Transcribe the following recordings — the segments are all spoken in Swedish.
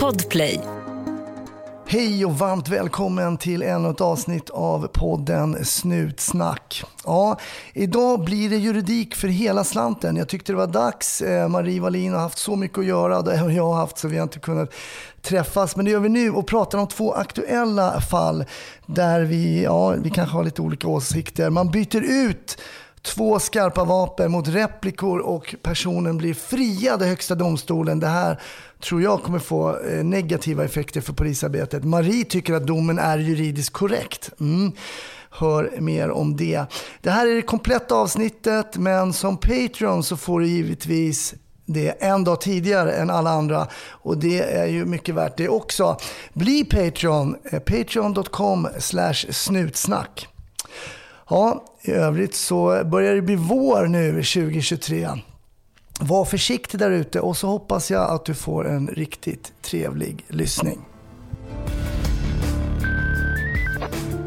Podplay. Hej och varmt välkommen till ännu ett avsnitt av podden Snutsnack. Ja, idag blir det juridik för hela slanten. Jag tyckte det var dags. Eh, Marie Wallin har haft så mycket att göra, det har jag haft så vi har inte kunnat träffas. Men det gör vi nu och pratar om två aktuella fall där vi, ja, vi kanske har lite olika åsikter. Man byter ut två skarpa vapen mot replikor och personen blir friad i Högsta domstolen. Det här tror jag kommer få eh, negativa effekter för polisarbetet. Marie tycker att domen är juridiskt korrekt. Mm. Hör mer om det. Det här är det kompletta avsnittet men som Patreon så får du givetvis det en dag tidigare än alla andra och det är ju mycket värt det också. Bli Patreon, eh, patreon.com snutsnack. Ja, i övrigt så börjar det bli vår nu 2023. Var försiktig där ute och så hoppas jag att du får en riktigt trevlig lyssning.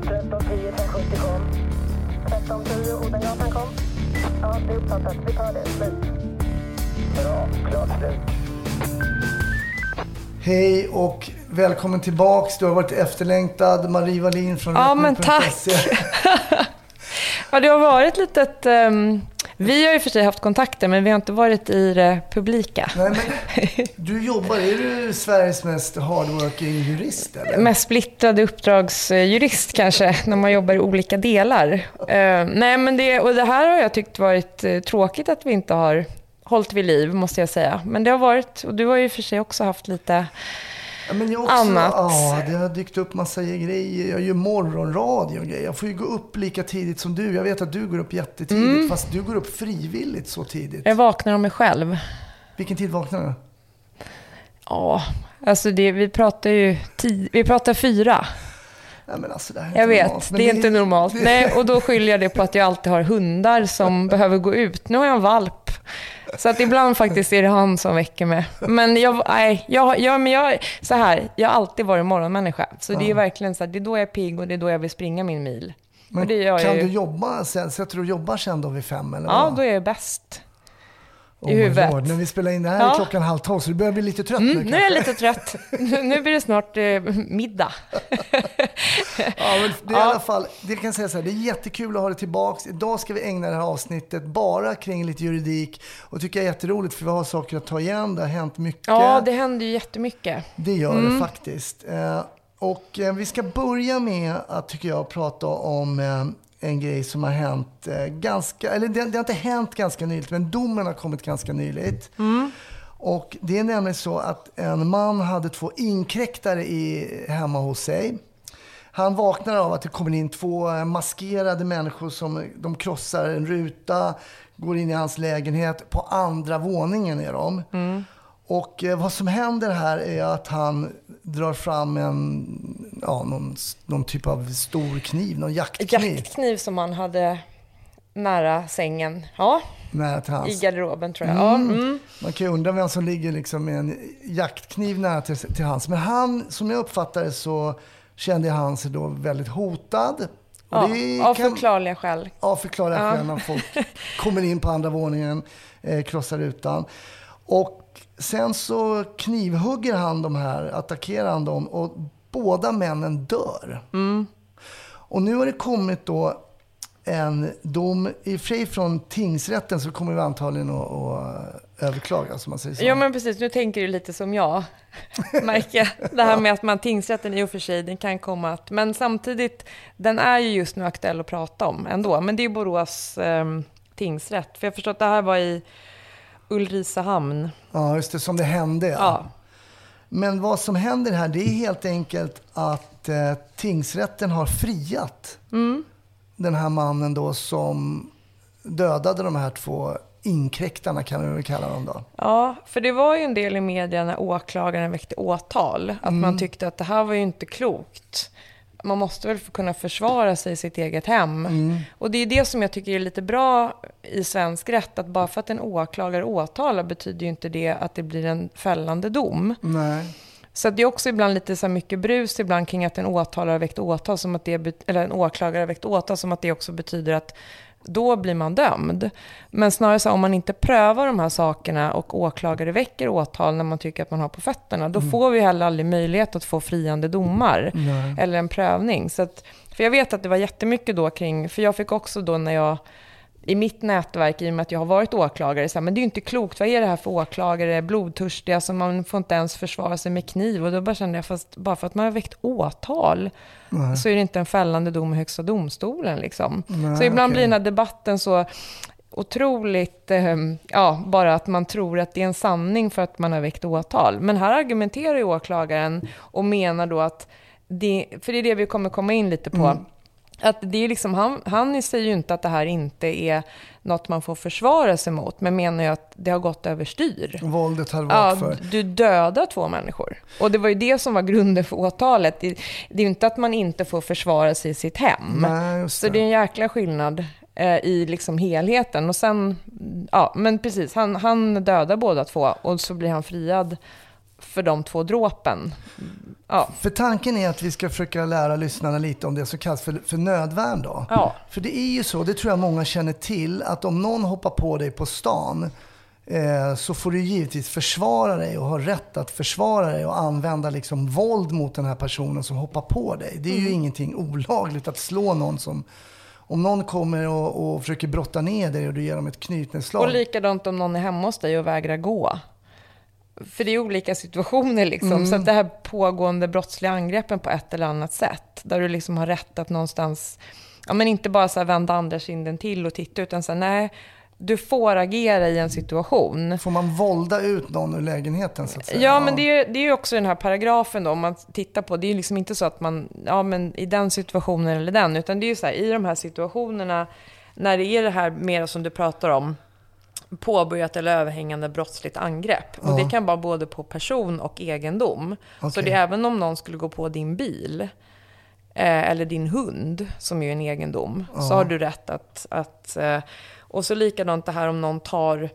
1310 1070 kom. 1310 Odengatan kom. Ja, det är uppfattat. Vi tar det. Slut. Bra. Klart slut. Hej och välkommen tillbaks. Du har varit efterlängtad. Marie Wallin från Ja, men tack. Ja, det har varit lite ett... ehm, vi har ju för sig haft kontakter, men vi har inte varit i det publika. Nej, men du jobbar, är du Sveriges mest hardworking jurist eller? Mest splittrade uppdragsjurist kanske, när man jobbar i olika delar. Eh, nej, men det, och det här har jag tyckt varit eh, tråkigt att vi inte har hållit vid liv, måste jag säga. Men det har varit, och du har ju för sig också haft lite... Ja, men jag också, annat. Ja, det har dykt upp massa grejer. Jag gör morgonradio och grejer. Jag får ju gå upp lika tidigt som du. Jag vet att du går upp jättetidigt, Mm. fast du går upp frivilligt så tidigt. Jag vaknar av mig själv. Vilken tid vaknar du? Ja, alltså det, vi pratar ju tio, vi pratar fyra. Nej, men alltså, det är Jag vet, normalt. Det är inte normalt. det- Nej, och då skyller jag det på att jag alltid har hundar som behöver gå ut. Nu har jag en valp. Så att ibland faktiskt är det han som väcker mig. Men jag, nej, jag, jag, men jag, så här, jag har alltid varit morgonmänniska. Så det är verkligen så här, det är då jag är pigg och det är då jag vill springa min mil. Men kan ju. du jobba sen? Sätter du och jobbar sen då vid fem? Eller Ja, vad? då är jag bäst. Oh i huvudet. Lord, När vi spelar in det här Ja. är klockan halv tolv, så du börjar bli lite trött Mm, nu nu är jag kanske? lite trött. Nu nu blir det snart eh, middag. Ja, men det är i Ja. alla fall, det kan säga så här, det är jättekul att ha det tillbaks. Idag ska vi ägna det här avsnittet bara kring lite juridik och tycker jag är jätteroligt för vi har saker att ta igen. Det har hänt mycket. Ja, det händer ju jättemycket. Det gör det faktiskt. Eh, och eh, vi ska börja med att, tycker jag, prata om eh, en grej som har hänt eh, ganska, eller det, det har inte hänt ganska nyligt, men domen har kommit ganska nyligt. Och det är nämligen så att en man hade två inkräktare i, hemma hos sig. Han vaknar av att det kommer in två eh, maskerade människor som de krossar en ruta, går in i hans lägenhet. På andra våningen är de. Och eh, vad som händer här är att han drar fram en, ja, någon, någon typ av stor kniv, någon jaktkniv. Jaktkniv som man hade nära sängen. Ja, nära till hans. i garderoben tror jag. Ja, mm. Man kan ju undra vem som ligger liksom med en jaktkniv nära till, till hans. Men han, som jag uppfattar det så kände han sig då väldigt hotad. Ja, det av kan- förklarliga skäl. Av förklarliga Ja. skäl när folk kommer in på andra våningen, eh, krossar rutan. Och sen så knivhugger han de här, attackerar han dem och båda männen dör. Mm. Och nu har det kommit då en dom, i och för sig från tingsrätten så kommer vi antagligen att, att överklaga, som man säger så. Ja men precis, nu tänker du lite som jag. Märker. Det här med att man tingsrätten i och för sig, den kan komma att... Men samtidigt, den är ju just nu aktuell att prata om ändå. Men det är Borås eh, tingsrätt. För jag förstår att det här var i Ulricehamn. Ja, just det, som det hände. Ja. Men vad som händer här, det är helt enkelt att eh, tingsrätten har friat Mm. den här mannen då som dödade de här två inkräktarna kan vi väl kalla dem då. Ja, för det var ju en del i media när åklagaren väckte åtal. Att man tyckte att det här var ju inte klokt. Man måste väl kunna försvara sig i sitt eget hem. Och det är det som jag tycker är lite bra i svensk rätt. Att bara för att en åklagare åtalar betyder ju inte det att det blir en fällande dom. Nej. Så det är också ibland lite så mycket brus ibland kring att en åtalare har väckt åtal som att det, bet- eller en åklagare har väckt åtal som att det också betyder att då blir man dömd. Men snarare så om man inte prövar de här sakerna och åklagare väcker åtal när man tycker att man har på fötterna, då får vi heller aldrig möjlighet att få friande domar Nej. eller en prövning. Så att, för jag vet att det var jättemycket då kring, för jag fick också då när jag i mitt nätverk, i och med att jag har varit åklagare, så här, men det är ju inte klokt. Vad är det här för åklagare? Blodtörstiga, alltså man får inte ens försvara sig med kniv. Och då bara kände jag, fast bara för att man har väckt åtal, Nej. så är det inte en fällande dom i Högsta domstolen. Liksom. Nej, så ibland okej. blir den här debatten så otroligt, eh, ja, bara att man tror att det är en sanning för att man har väckt åtal. Men här argumenterar ju åklagaren och menar då att, det, för det är det vi kommer komma in lite på, Mm. Att det är liksom, han, han säger ju inte att det här inte är något man får försvara sig mot, men menar ju att det har gått överstyr. Våldet har varit Ja, du dödar två människor. Och det var ju det som var grunden för åtalet. Det, det är ju inte att man inte får försvara sig i sitt hem. Nej, just Så det är en jäkla skillnad eh, i liksom helheten. Och sen, ja men precis, han, han dödar båda två och så blir han friad för de två dråpen. Ja, För tanken är att vi ska försöka lära lyssnarna lite om det som kallas för, för nödvärn då. ja. För det är ju så, det tror jag många känner till, att om någon hoppar på dig på stan eh, så får du givetvis försvara dig och ha rätt att försvara dig och använda liksom våld mot den här personen som hoppar på dig. Det är ju ingenting olagligt att slå någon som... Om någon kommer och, och försöker brotta ner dig och du ger dem ett knytnävsslag. Och likadant om någon är hemma hos dig och vägrar gå. För det är olika situationer liksom. Så att det här pågående brottsliga angreppen på ett eller annat sätt. Där du liksom har rätt att någonstans, ja men inte bara så här vända andra kinden till och titta, utan så här, nej, du får agera i en situation. Får man vålda ut någon ur lägenheten så att säga? Ja, men det är, det är också den här paragrafen då, om man tittar på, det är liksom inte så att man, ja men i den situationen eller den, utan det är ju så här, i de här situationerna, när det är det här mer som du pratar om, påbörjat eller överhängande brottsligt angrepp. Och Ja. det kan vara både på person och egendom. Så Okej. det är även om någon skulle gå på din bil, eh, eller din hund, som är ju en egendom, så har du rätt att... att eh, och så likadant det här om någon tar...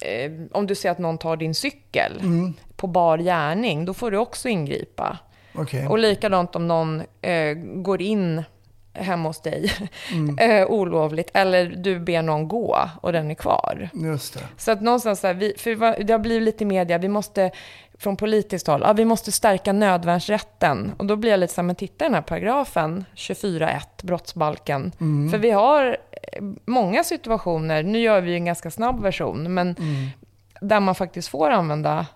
Eh, om du ser att någon tar din cykel Mm. på bar gärning, då får du också ingripa. Okej. Och likadant om någon eh, går in hemma hos dig eh, olovligt, eller du ber någon gå och den är kvar. Just det. Så att någonstans, så här, vi, för det har blivit lite i media, vi måste från politiskt håll, ja, vi måste stärka nödvärnsrätten. Och då blir jag lite så här, men titta i den här paragrafen, 24.1, brottsbalken. För vi har eh, många situationer, nu gör vi en ganska snabb version, men där man faktiskt får använda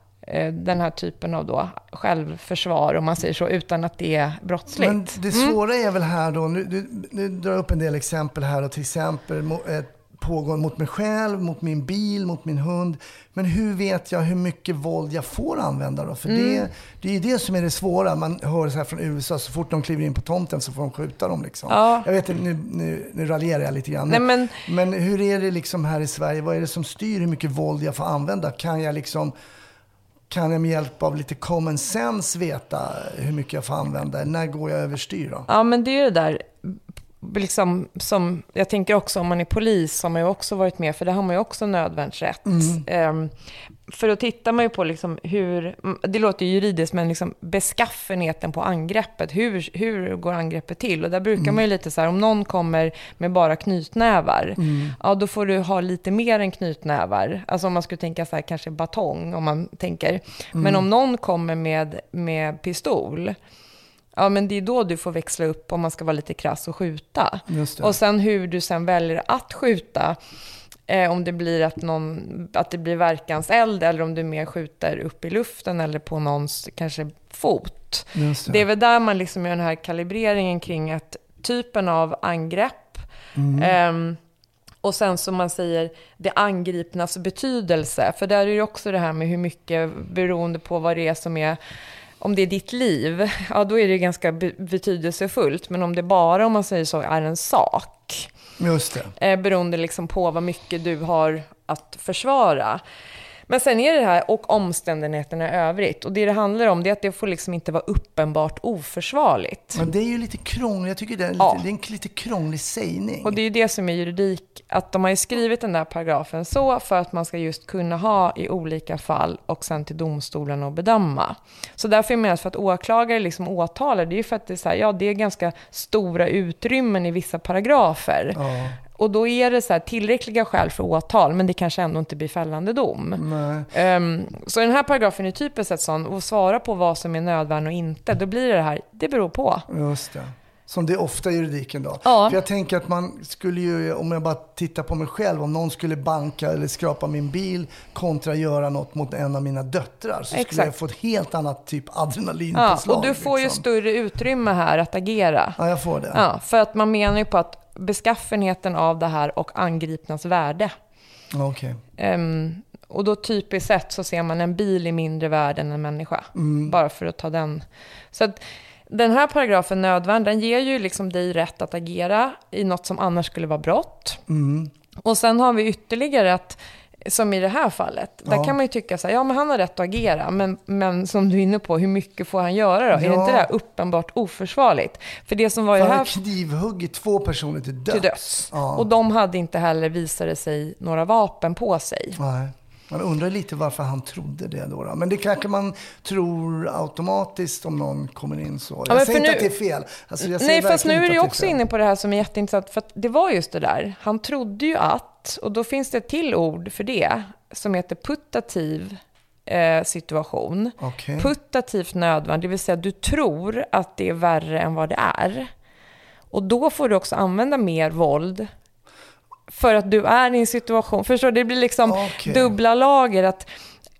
den här typen av då självförsvar, om man säger så, utan att det är brottsligt. Men det svåra är väl här då, nu, du, du drar upp en del exempel här, och till exempel ett pågår mot mig själv, mot min bil, mot min hund. Men hur vet jag hur mycket våld jag får använda då? För Mm. det, det är ju det som är det svåra. Man hör så här från USA, så fort de kliver in på tomten så får de skjuta dem. Liksom. Ja. Jag vet, nu, nu, nu raljerar jag lite grann. Nej, men- men hur är det liksom här i Sverige? Vad är det som styr hur mycket våld jag får använda? Kan jag liksom kan jag med hjälp av lite common sense veta hur mycket jag får använda? När går jag överstyr då? Ja, men det är det där, liksom, som jag tänker också om man är polis har man ju också varit med, för det har man ju också nödvärnsrätt. Ehm, för då tittar man ju på liksom hur, det låter ju juridiskt, men liksom beskaffenheten på angreppet. Hur, hur går angreppet till? Och där brukar man ju lite så här, om någon kommer med bara knytnävar, ja då får du ha lite mer än knytnävar. Alltså om man skulle tänka så här, kanske batong, om man tänker. Men om någon kommer med, med pistol, Ja, men det är då du får växla upp om man ska vara lite krass och skjuta. Och sen hur du sen väljer att skjuta. Eh, om det blir att, någon, att det blir verkanseld eller om du mer skjuter upp i luften eller på någons kanske fot. Det. Det är väl där man liksom gör den här kalibreringen kring att typen av angrepp ehm, och sen som man säger, det angripnas betydelse. För där är det också det här med hur mycket, beroende på vad det är som är, om det är ditt liv, ja då är det ganska be- betydelsefullt. Men om det bara, om man säger så, är en sak, Just det. eh, beroende liksom på vad mycket du har att försvara. Men sen är det här, och omständigheterna i övrigt. Och det det handlar om, det är att det får liksom inte vara uppenbart oförsvarligt. Men det är ju lite krångligt. Jag tycker det är, lite, Ja. det är en lite krånglig sägning. Och det är ju det som är juridik, att de har ju skrivit den där paragrafen så för att man ska just kunna ha i olika fall och sen till domstolen och bedöma. Så därför menar jag för att åklagare liksom åtalar, det är ju för att det är så här, ja det är ganska stora utrymmen i vissa paragrafer. Ja. Och då är det så här, tillräckliga skäl för åtal, men det kanske ändå inte blir fällande dom. Um, så den här paragrafen är typiskt sett sån, att svara på vad som är nödvärn och inte, då blir det här, det beror på. Just det. Som det är ofta i juridiken då. Ja. För jag tänker att man skulle ju, om jag bara tittar på mig själv, om någon skulle banka eller skrapa min bil kontra göra något mot en av mina döttrar så skulle Exakt. jag få ett helt annat typ Ja, adrenalinpåslag. och du får ju liksom. större utrymme här att agera. Ja, jag får det. Ja, för att man menar ju på att beskaffenheten av det här och angripnas värde. Ja, Okej. Ehm, och då typiskt sett så ser man en bil i mindre värde än en människa. Bara för att ta den. Så att den här paragrafen nödvärn, den ger ju liksom dig rätt att agera i något som annars skulle vara brott. Och sen har vi ytterligare att som i det här fallet, där Ja. kan man ju tycka så här, ja men han har rätt att agera, men, men som du är inne på, hur mycket får han göra då? Är det Ja. inte det här uppenbart oförsvarligt? För det som var i det Han här har knivhuggit två personer till döds. till döds. Ja. Och de hade inte heller, visade sig, några vapen på sig. Nej. Man undrar lite varför han trodde det då. då. Men det kanske man tror automatiskt om någon kommer in så. Jag men säger inte nu- att det är fel. Alltså, Nej, fast nu är du också fel. inne på det här som är jätteintressant. För att det var just det där. Han trodde ju att, och då finns det ett till ord för det, som heter putativ eh, situation. Okej. Putativt nödvärn, det vill säga du tror att det är värre än vad det är. Och då får du också använda mer våld för att du är i en situation. Förstår du? Det blir liksom Okej. dubbla lager. Att,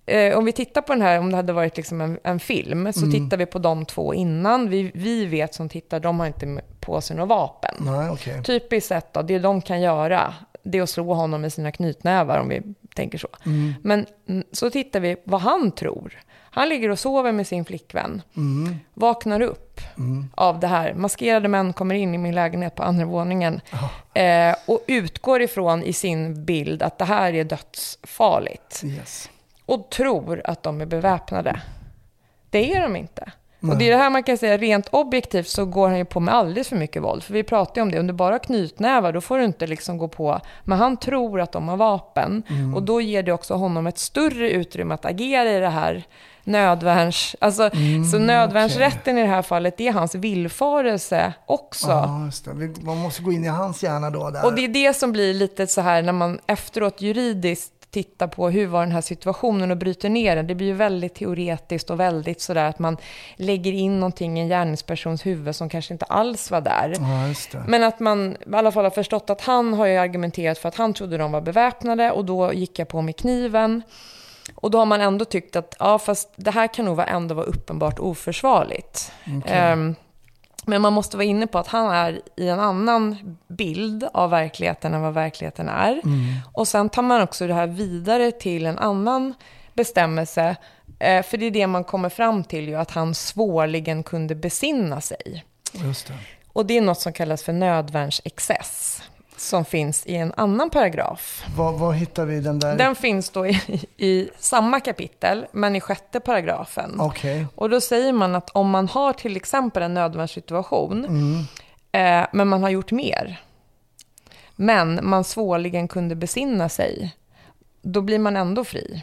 eh, om vi tittar på den här, om det hade varit liksom en, en film, så tittar vi på de två innan. Vi, vi vet som tittar, de har inte på sig några vapen. Nej, okej. Typiskt sett då, det de kan göra, det är att slå honom med sina knytnävar om vi tänker så. Men mm, så tittar vi vad han tror. Han ligger och sover med sin flickvän. Vaknar upp av det här. Maskerade män kommer in i min lägenhet på andra våningen. Eh, och utgår ifrån i sin bild att det här är dödsfarligt. Yes. Och tror att de är beväpnade. Det är de inte. Och det är det här man kan säga, rent objektivt så går han ju på med alldeles för mycket våld. För vi pratar ju om det, om du bara har knytnävar då får du inte liksom gå på. Men han tror att de har vapen. Och då ger det också honom ett större utrymme att agera i det här nödvärns... Alltså, så nödvärnsrätten i det här fallet, det är hans villfarelse också. Ja, Man måste gå in i hans hjärna då. Där. Och det är det som blir lite så här när man efteråt juridiskt tittar på hur var den här situationen och bryter ner den. Det blir ju väldigt teoretiskt och väldigt sådär att man lägger in någonting i en gärningspersons huvud som kanske inte alls var där. Ja. Men att man i alla fall har förstått att han har ju argumenterat för att han trodde de var beväpnade och då gick jag på med kniven. Och då har man ändå tyckt att ja, fast det här kan nog ändå vara uppenbart oförsvarligt. Ehm, men man måste vara inne på att han är i en annan bild av verkligheten än vad verkligheten är. Och sen tar man också det här vidare till en annan bestämmelse. Eh, för det är det man kommer fram till ju, att han svårligen kunde besinna sig. Just det. Och det är något som kallas för nödvärnsexcess. Som finns i en annan paragraf. Var, var hittar vi den där? Den finns då i, i samma kapitel, men i sjätte paragrafen. Okej. Och då säger man att om man har till exempel en nödvärnssituation, eh, men man har gjort mer, men man svårligen kunde besinna sig, då blir man ändå fri.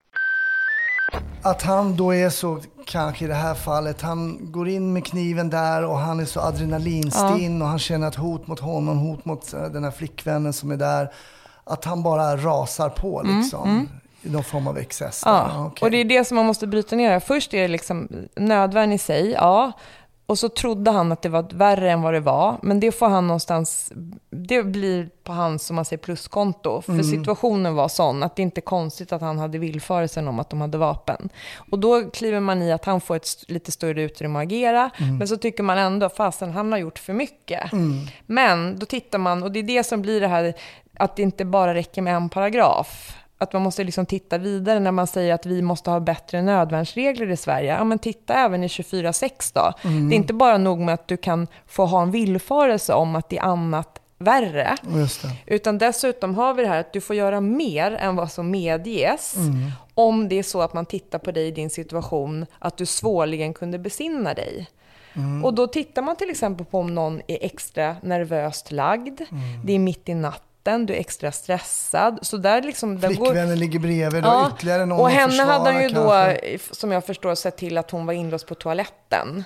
Att han då är så, kanske i det här fallet, han går in med kniven där och han är så adrenalinstinn och han känner ett hot mot honom, hot mot eh, den här flickvännen som är där. Att han bara rasar på liksom. I någon form av excess. Ja, Ja, okej. och det är det som man måste bryta ner. Först är det liksom nödvärn i sig, ja. Och så trodde han att det var värre än vad det var. Men det får han någonstans, det blir på hans, som man säger, pluskonto. För situationen var sån att det inte är konstigt att han hade villfarelsen om att de hade vapen. Och då kliver man i att han får ett lite större utrymme att agera. Men så tycker man ändå, fasen han har gjort för mycket. Men då tittar man, och det är det som blir det här, att det inte bara räcker med en paragraf. Att man måste liksom titta vidare när man säger att vi måste ha bättre nödvärnsregler i Sverige. Ja, men titta även i 24.6 då. Det är inte bara nog med att du kan få ha en villfarelse om att det är annat värre. Utan dessutom har vi det här att du får göra mer än vad som medges. Om det är så att man tittar på dig i din situation, att du svårligen kunde besinna dig. Och då tittar man till exempel på om någon är extra nervöst lagd, det är mitt i natten, du är extra stressad. Så där liksom, går- Flickvännen ligger bredvid, du har ytterligare någon och henne hade han ju försvara då, kanske. som jag förstår, sett till att hon var inlåst på toaletten.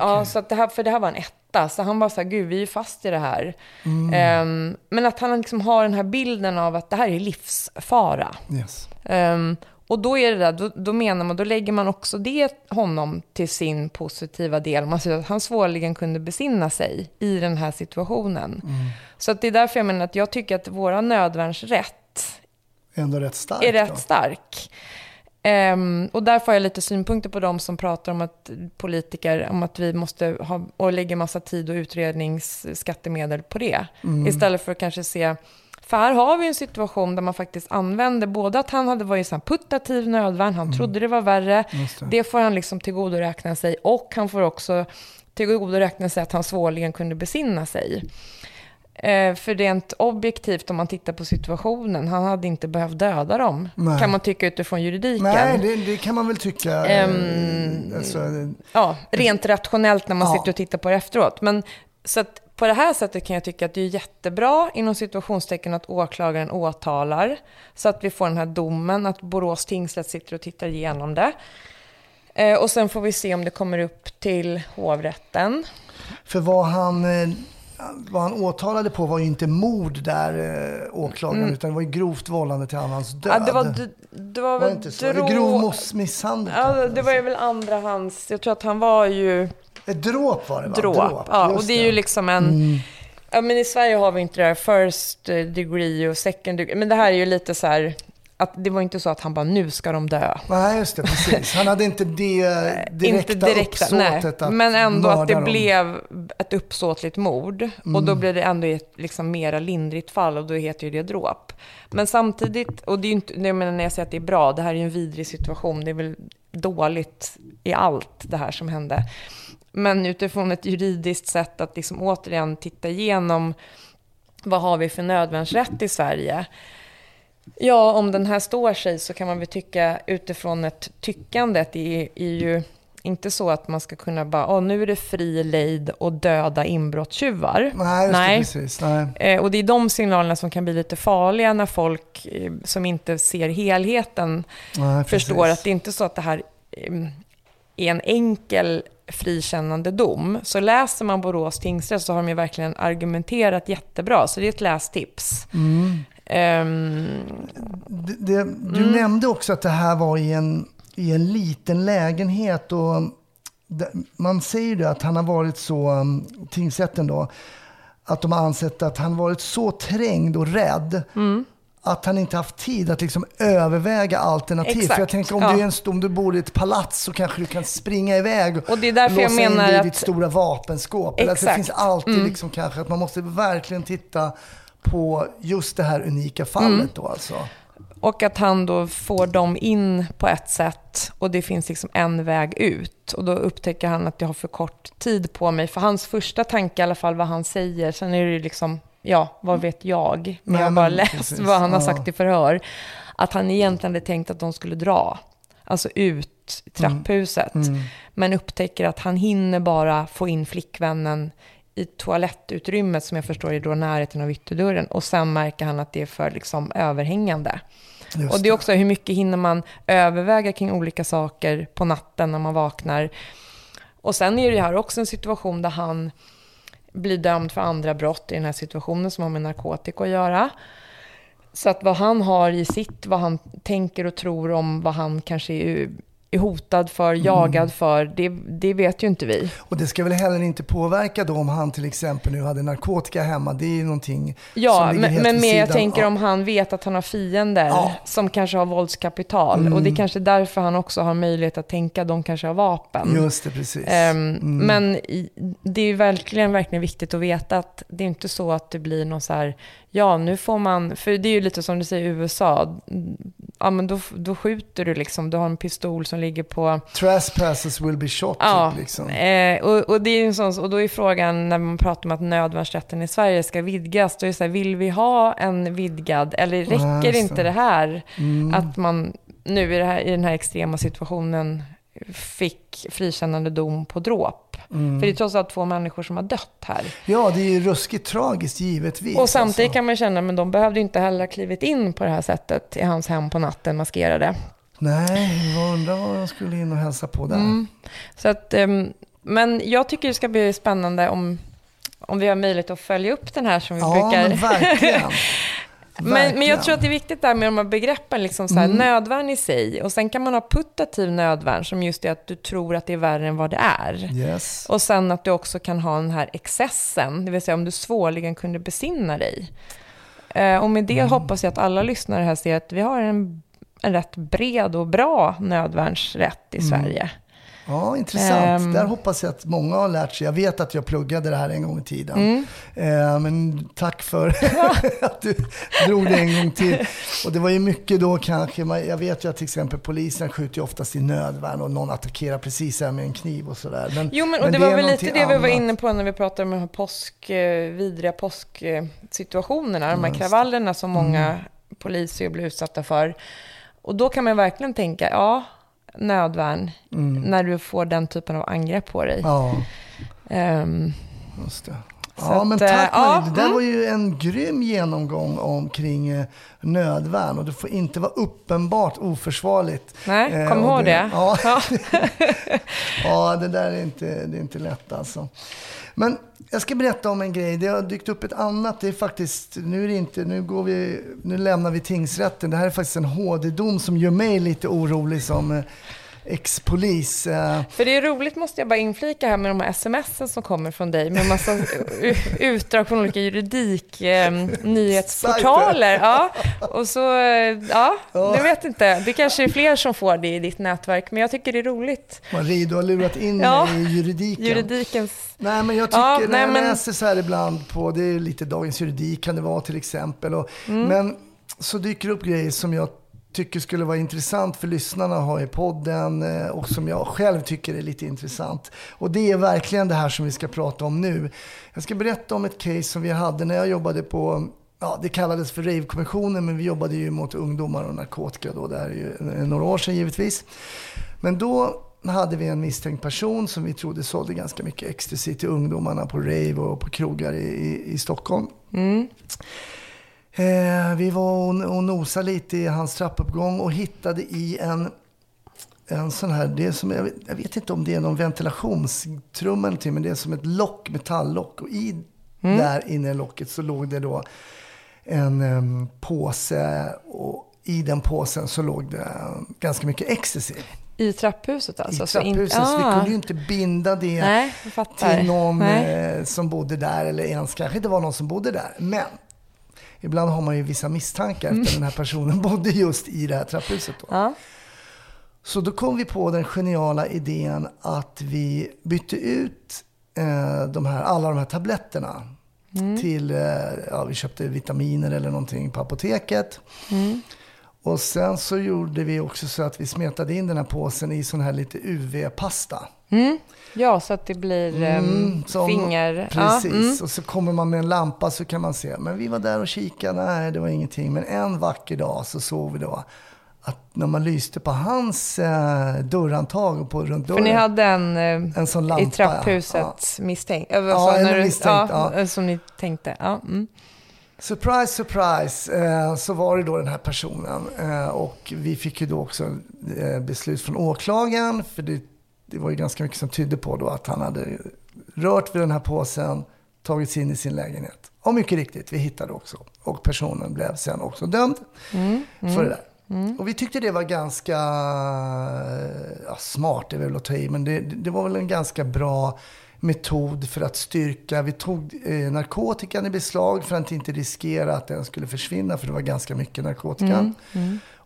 Ja, så att det här, för det här var en etta. Så han var så här, gud, vi är ju fast i det här. Mm. Ehm, men att han liksom har den här bilden av att det här är livsfara. Yes. Ehm, och då är det där, då, då menar man, då lägger man också det honom till sin positiva del. Man säger att han svårligen kunde besinna sig i den här situationen. Mm. Så att det är därför jag menar att jag tycker att våra nödvärnsrätt Ändå rätt starkt. är då. rätt stark. Ehm, och därför har jag lite synpunkter på de som pratar om att politiker, om att vi måste ha, och lägga massa tid och utredningsskattemedel på det. Mm. Istället för att kanske se, för här har vi en situation där man faktiskt använder både att han hade varit i puttativ nödvärn, han trodde det var värre, Mm. Det. det får han liksom tillgodoräkna sig och han får också tillgodoräkna sig att han svårligen kunde besinna sig. Eh, för rent objektivt, om man tittar på situationen, han hade inte behövt döda dem, Nej. kan man tycka utifrån juridiken. Nej, det, det kan man väl tycka. eh, Ehm, alltså, Ja, rent rationellt när man Ja. sitter och tittar på det efteråt. Men, så att på det här sättet kan jag tycka att det är jättebra, inom situationstecken, att åklagaren åtalar. Så att vi får den här domen, att Borås tingsrätt sitter och tittar igenom det. Eh, och sen får vi se om det kommer upp till hovrätten. För vad han, eh, vad han åtalade på var ju inte mord där, eh, åklagaren, utan det var ju grovt vållande till annans död. Mm. Ja, det var, d- det var väl det inte så? drå- Grov misshandel. Ja, det var ju väl andra hans... Jag tror att han var ju Ett dråp var det va? dråp. Ja, och just det är ju liksom en... Mm. Ja, men i Sverige har vi inte det här first degree och second degree. Men det här är ju lite så här... Att det var inte så att han bara, nu ska de dö. Nej, just det, precis. Han hade inte det direkta, inte direkta, nej. uppsåtet att Men ändå att det dem. blev ett uppsåtligt mord. Och Mm. då blir det ändå ett liksom mera lindrigt fall och då heter ju det dråp. Men samtidigt, och det är ju inte, jag menar när jag säger att det är bra, det här är ju en vidrig situation. Det är väl dåligt i allt det här som hände. Men utifrån ett juridiskt sätt att liksom återigen titta igenom vad har vi för nödvärnsrätt i Sverige? Ja, om den här står sig så kan man väl tycka utifrån ett tyckande att det är, är ju inte så att man ska kunna bara, åh nu är det fri lejd och döda inbrottstjuvar. Nej, just Nej. det, precis. Nej. Eh, och det är de signalerna som kan bli lite farliga när folk eh, som inte ser helheten Nej, förstår att det är inte så att det här eh, är en enkel frikännande dom. Så läser man Borås tingsrätt så har de ju verkligen argumenterat jättebra. Så det är ett lästips. Mm. Ehm, Det, det, du Mm. nämnde också att det här var i en, i en liten lägenhet. Och man säger ju att han har varit så, um, tingsrätten då, att de har ansett att han varit så trängd och rädd Mm. Att han inte haft tid att liksom överväga alternativ. Exakt, För jag tänker om, ja. du är en, om du bor i ett palats så kanske du kan springa iväg Och det är därför jag låsa in menar dig i att- ditt stora vapenskåp. Eller att det Exakt. finns alltid Mm. liksom kanske att man måste verkligen titta på just det här unika fallet Mm. då alltså. Och att han då får dem in på ett sätt och det finns liksom en väg ut. Och då upptäcker han att jag har för kort tid på mig. För hans första tanke i alla fall vad han säger, sen är det ju liksom, ja, vad vet jag? Men jag har bara läst precis. vad han har sagt i förhör. Att han egentligen hade tänkt att de skulle dra, alltså ut i trapphuset. Mm. Men upptäcker att han hinner bara få in flickvännen i toalettutrymmet som jag förstår är då närheten av ytterdörren. Och sen märker han att det är för liksom överhängande. Just Och det är också hur mycket hinner man överväga kring olika saker på natten när man vaknar. Och sen är det här också en situation där han blir dömd för andra brott i den här situationen som har med narkotika att göra. Så att vad han har i sitt, vad han tänker och tror om vad han kanske är, är hotad för, Mm. jagad för, det, det vet ju inte vi. Och det ska väl heller inte påverka då om han till exempel nu hade narkotika hemma. Det är ju någonting Ja, som ligger men, helt men mer jag tänker om han vet att han har fiender Ja. som kanske har våldskapital. Mm. Och det är kanske därför han också har möjlighet att tänka de kanske har vapen. Just det, precis. Ehm, Mm. Men det är verkligen, verkligen viktigt att veta att det är inte så att det blir någon så här ja, nu får man, för det är ju lite som du säger i USA, ja men då, då skjuter du liksom, du har en pistol som ligger på... Trespassers will be shot, Ja, typ, liksom. eh, och, och, det är en sån, och då är frågan när man pratar om att nödvärnsrätten i Sverige ska vidgas, då är det så här, vill vi ha en vidgad, eller Ja, räcker just inte det. här Mm. att man nu i, här, i den här extrema situationen fick frikännande dom på dråp? Mm. För det är trots allt två människor som har dött här. Ja, det är ju ruskigt tragiskt givetvis. Och samtidigt alltså. kan man känna, men de behövde ju inte heller ha klivit in på det här sättet i hans hem på natten maskerade. Nej, jag undrar vad de skulle in och hälsa på där. Mm. Så att, ehm, men jag tycker det ska bli spännande om, om vi har möjlighet att följa upp den här som vi Ja, brukar. men verkligen. Men, men jag tror att det är viktigt där med de här begreppen, liksom så här, Mm. nödvärn i sig. Och sen kan man ha putativ nödvärn som just är att du tror att det är värre än vad det är. Yes. Och sen att du också kan ha den här excessen, det vill säga om du svårligen kunde besinna dig. Eh, och med det Mm. hoppas jag att alla lyssnare här ser att vi har en, en rätt bred och bra nödvärnsrätt i Mm. Sverige. Ja, intressant. Ehm. Där hoppas jag att många har lärt sig. Jag vet att jag pluggade det här en gång i tiden. Mm. Eh, men tack för att du drog det en gång till. Och det var ju mycket då kanske, jag vet ju att till exempel polisen skjuter ju oftast i nödvärn och någon attackerar precis här med en kniv och sådär. Men, Jo, men, och men det, var är väl lite det vi var inne på när vi pratade om de här påsk, eh, vidriga påsksituationerna, de här det. kravallerna som många poliser blir utsatta för. Och då kan man verkligen tänka, ja, nödvärn, när du får den typen av angrepp på dig. Mm. Ja, Ehm, just det. Ja, att, men eh, tack ja, Marie. Det där mm. var ju en grym genomgång omkring eh, nödvärn och det får inte vara uppenbart oförsvarligt. nej, Eh, kom och ihåg det. Ja, Ja. ja, det där är inte, det är inte lätt alltså. Men jag ska berätta om en grej. Det har dykt upp ett annat. Det är faktiskt, nu är det inte, nu går vi, nu lämnar vi tingsrätten. Det här är faktiskt en HD-dom som gör mig lite orolig som eh, ex-polis. Eh, För det är roligt, måste jag bara inflika här, med de här sms som kommer från dig med massa u- utdrag från olika juridik, eh, nyhetsportaler. Ja. Och så, eh, ja, jag vet inte. Det kanske är fler som får det i ditt nätverk, men jag tycker det är roligt. Marie, du har lurat in Ja, mig i juridiken. Juridikens... Nej, men jag tycker, Ja, när nej, jag men- läser så här ibland på, det är lite Dagens Juridik kan det vara till exempel. Och, Mm. Men så dyker det upp grejer som jag tycker skulle vara intressant för lyssnarna att ha i podden eh, och som jag själv tycker är lite intressant. Och det är verkligen det här som vi ska prata om nu. Jag ska berätta om ett case som vi hade när jag jobbade på Ja, det kallades för Rave-kommissionen, men vi jobbade ju mot ungdomar och narkotika då. Det här är ju några år sedan givetvis. Men då hade vi en misstänkt person som vi trodde sålde ganska mycket ecstasy till ungdomarna på rave och på krogar i, i, i Stockholm. Mm. Eh, vi var och, och nosade lite i hans trappuppgång och hittade i en, en sån här, det är som, jag, vet, jag vet inte om det är någon ventilationstrumma eller någonting, men det är som ett lock, metalllock. Och i, där inne i locket så låg det då en em, påse och i den påsen så låg det ganska mycket ecstasy I trapphuset alltså? i så in- trapphuset. Så vi Ah. kunde ju inte binda det Nej, till någon eh, som bodde där eller ens kanske inte var någon som bodde där. Men ibland har man ju vissa misstankar Mm. den här personen bodde just i det här trapphuset. Då. Ja. Så då kom vi på den geniala idén att vi bytte ut eh, de här, alla de här tabletterna till, eh, ja vi köpte vitaminer eller någonting på apoteket. Och sen så gjorde vi också så att vi smetade in den här påsen i sån här lite UV-pasta. Ja, så att det blir Mm, som- finger... Precis, Ja, mm. och så kommer man med en lampa så kan man se. Men vi var där och kikade, nej det var ingenting. Men en vacker dag så såg vi då att när man lyste på hans eh, dörrhandtag och på runt För dörren. ni hade en, eh, En sån lampa, i trapphuset misstänkt? Alltså, Ja, en när du- misstänkt, ja, ja. Som ni tänkte? Ja. Mm. Surprise, surprise, eh, så var det då den här personen. Eh, och vi fick ju då också eh, beslut från åklagaren. För det, det var ju ganska mycket som tydde på då att han hade rört vid den här påsen, tagit sig in i sin lägenhet. Och mycket riktigt, vi hittade också. Och personen blev sen också dömd för det där. Och vi tyckte det var ganska ja, smart, det är väl att ta i, men det, det var väl en ganska bra metod för att styrka. Vi tog eh, narkotikan i beslag för att inte riskera att den skulle försvinna, för det var ganska mycket narkotika.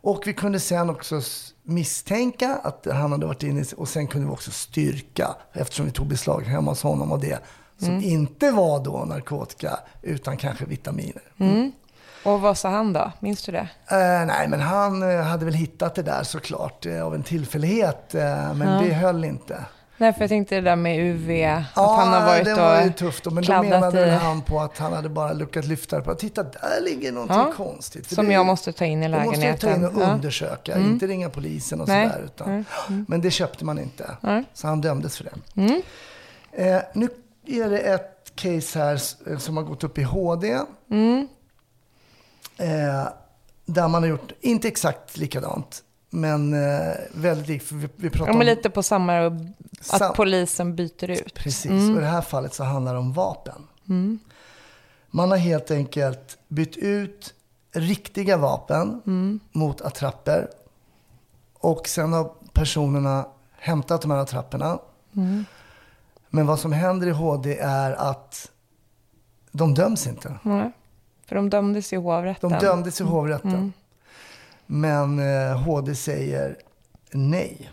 Och vi kunde sen också misstänka att han hade varit inne och sen kunde vi också styrka, eftersom vi tog beslag hemma hos honom och det Som inte var då narkotika utan kanske vitaminer. Och vad sa han då? Minns du det? Eh, nej, men han eh, hade väl hittat det där såklart eh, av en tillfällighet. Eh, men det höll inte. Nej, för jag tänkte det där med UV, att han har varit det var ju tufft. Då, men då menade i, han på att han hade bara lyckats lyfta det på. Titta, där ligger någonting Ja, konstigt. Som det- jag måste ta in i Då måste jag ta lägenheten. in och Ja. undersöka, inte ringa polisen och sådär. Utan, Men det köpte man inte. Nej. Så han dömdes för det. Mm. Eh, nu är det ett case här eh, som har gått upp i HD. Mm. Eh, där man har gjort, inte exakt likadant, men eh, väldigt likt. Vi, vi pratar Ja, om lite på samma, att Sam- polisen byter ut. Precis, Mm. och i det här fallet så handlar det om vapen. Man har helt enkelt bytt ut riktiga vapen Mm. mot attrapper. Och sen har personerna hämtat de här attrapperna. Mm. Men vad som händer i HD är att de döms inte. Nej, för de dömdes i hovrätten. De dömdes i hovrätten. Mm. Men eh, HD säger nej.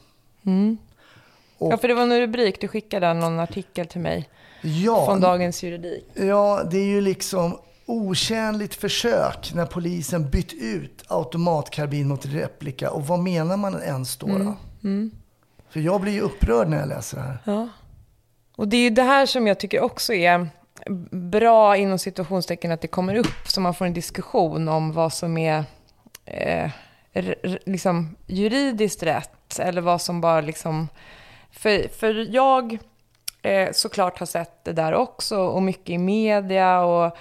Och, Ja, för det var en rubrik. Du skickade någon artikel till mig ja, från Dagens Juridik. Ja, det är ju liksom otjänligt försök när polisen bytt ut automatkarbin mot replika. Och vad menar man ens då? då? För jag blir ju upprörd när jag läser det här. Ja. Och det är ju det här som jag tycker också är bra inom situationstecken att det kommer upp så man får en diskussion om vad som är eh, liksom juridiskt rätt eller vad som bara liksom... För, för jag eh, såklart har sett det där också och mycket i media och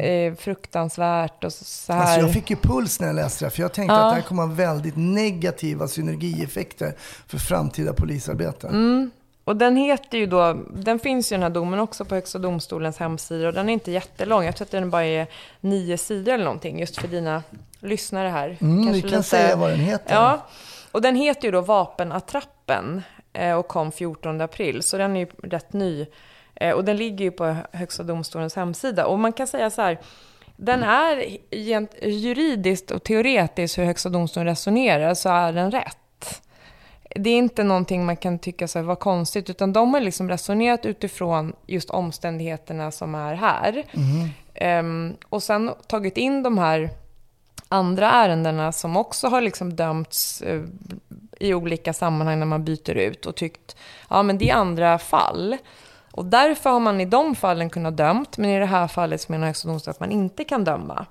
eh, fruktansvärt och så, här. Alltså jag fick ju puls när jag läste det för jag tänkte Ja. att det här kommer ha väldigt negativa synergieffekter för framtida polisarbete. Mm. Och den heter ju då, den finns ju den här domen också på Högsta domstolens hemsida och den är inte jättelång. Jag tror att den bara är nio sidor eller någonting just för dina lyssnare här. Mm, vi kan lite- säga vad den heter. Ja, och den heter ju då Vapenattrappen eh, och kom 14 april, så den är ju rätt ny. Eh, Och den ligger ju på Högsta domstolens hemsida. Och man kan säga så här, den är gent- juridiskt och teoretiskt hur Högsta domstolen resonerar så är den rätt. Det är inte någonting man kan tycka så här, var konstigt, utan de har liksom resonerat utifrån just omständigheterna som är här. Ehm, och sen tagit in de här andra ärendena som också har liksom dömts eh, i olika sammanhang när man byter ut och tyckt, ja men det är andra fall. Och därför har man i de fallen kunnat dömt, men i det här fallet så menar Högsta domstolen att man inte kan döma.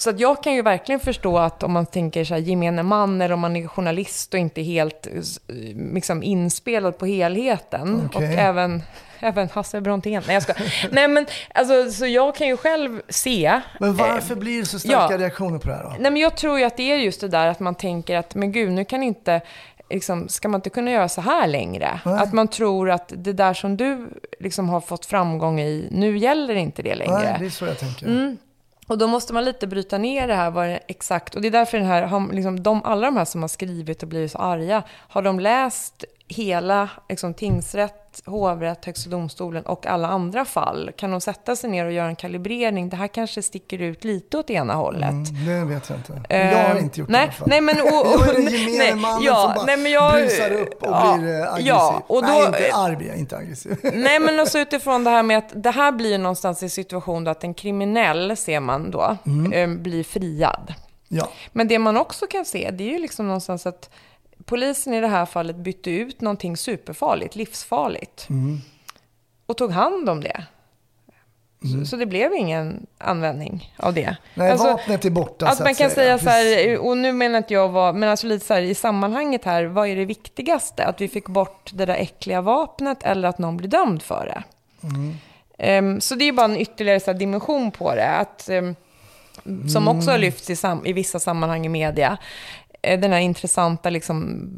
Så att jag kan ju verkligen förstå att om man tänker så här, gemene man eller om man är journalist och inte helt eh, liksom, inspelad på helheten. Okej. Och även, även Hasse Brontén. Nej, jag ska. Nej, men alltså, så jag kan ju själv se. Men varför eh, blir det så starka ja. reaktioner på det här då? Nej, men jag tror ju att det är just det där att man tänker att, men gud, nu kan inte, liksom, ska man inte kunna göra så här längre? Nej. Att man tror att det där som du liksom har fått framgång i, nu gäller inte det längre. Nej, det är så jag tänker. Mm. Och då måste man lite bryta ner det här, vad det exakt, och det är därför den här, har- liksom, de, alla de här som har skrivit och blivit så arga, har de läst hela liksom, tingsrätt, hovrätt, högsta domstolen och alla andra fall? Kan de sätta sig ner och göra en kalibrering? Det här kanske sticker ut lite åt ena hållet. Mm, det vet jag inte. Eh, jag har inte gjort det i nej, alla fall. Nej, men... Och, Jag är den nej, gemene mannen ja, som bara nej, men jag, brusar upp och ja, blir eh, aggressiv. Ja, och då, Nej, inte arg jag, inte aggressiv. Nej, men också utifrån det här med att det här blir någonstans i situation då att en kriminell, ser man då, eh, blir friad. ja. Men det man också kan se, det är ju liksom någonstans att polisen i det här fallet bytte ut någonting superfarligt, livsfarligt. Och tog hand om det. Så, så det blev ingen användning av det. Nej, Alltså, vapnet är borta att så man att kan säga så Precis. här, och nu menar inte jag vad, men alltså lite så här i sammanhanget här, vad är det viktigaste? Att vi fick bort det där äckliga vapnet eller att någon blir dömd för det? Ehm, så det är bara en ytterligare så här dimension på det, att, ehm, som också har lyfts i, sam, i vissa sammanhang i media. Eh, Den här intressanta, liksom,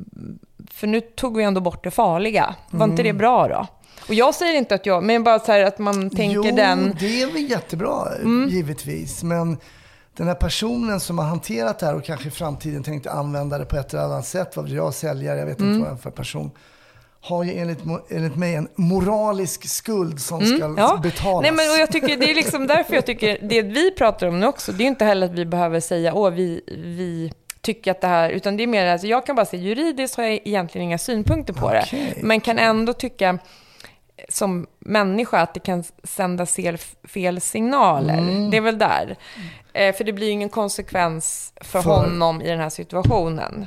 för nu tog vi ändå bort det farliga. Var inte det bra då? Och jag säger inte att jag, men bara så här att man tänker jo, den... Mm. det är väl jättebra, givetvis. Men den här personen som har hanterat det här och kanske i framtiden tänkte använda det på ett eller annat sätt, vad vet jag, säljare, jag vet Mm. inte vad det är för person, har ju enligt, enligt mig en moralisk skuld som ska Mm, Ja. betalas. Nej, men och jag tycker, det är liksom därför jag tycker, det vi pratar om nu också, det är ju inte heller att vi behöver säga, åh, vi, vi tycker att det här, utan det är mer, alltså, jag kan bara säga juridiskt har jag egentligen inga synpunkter på Okej. det, men kan ändå tycka, som människa att det kan sända fel, fel signaler. Mm. Det är väl där. Eh, för det blir ju ingen konsekvens för, För- honom i den här situationen.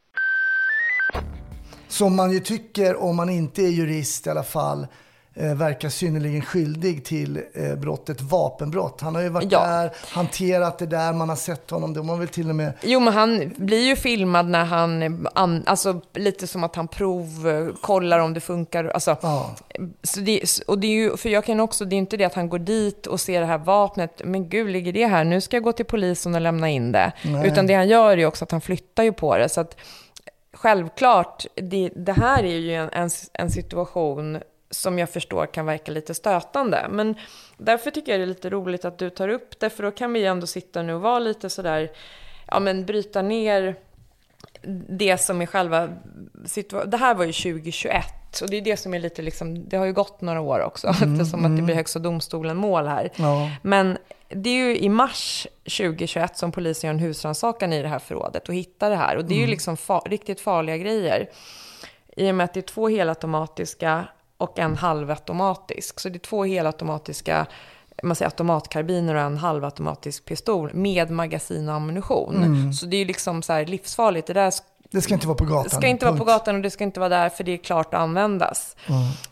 Som man ju tycker, om man inte är jurist i alla fall, eh, verkar synnerligen skyldig till eh, brottet vapenbrott. Han har ju varit Ja. där, hanterat det där, man har sett honom. De har väl till och med... Jo, men han blir ju filmad när han, eh, an, alltså lite som att han provkollar om det funkar. Alltså, Ja. så det, och det är ju, för jag kan också, det är inte det att han går dit och ser det här vapnet, men gud, ligger det här? Nu ska jag gå till polisen och lämna in det. Nej. Utan det han gör är ju också att han flyttar ju på det. Så att självklart, det, det här är ju en, en, en situation som jag förstår kan verka lite stötande. Men därför tycker jag det är lite roligt att du tar upp det, för då kan vi ändå sitta nu och vara lite sådär, ja men bryta ner det som är själva situationen. Det här var ju 2021 och det är det som är lite liksom, det har ju gått några år också eftersom att det blir Högsta domstolen mål här. Ja. Men det är ju i mars 2021 som polisen gör en husrannsakan i det här förrådet och hittar det här. Och det är ju liksom fa- riktigt farliga grejer. I och med att det är två helautomatiska och en halvautomatisk. Så det är två helautomatiska man säger automatkarbiner och en halvautomatisk pistol med magasin och ammunition. Så det är ju liksom så livsfarligt. Det där Det ska inte vara på gatan. det ska inte vara på gatan och det ska inte vara där för det är klart att användas.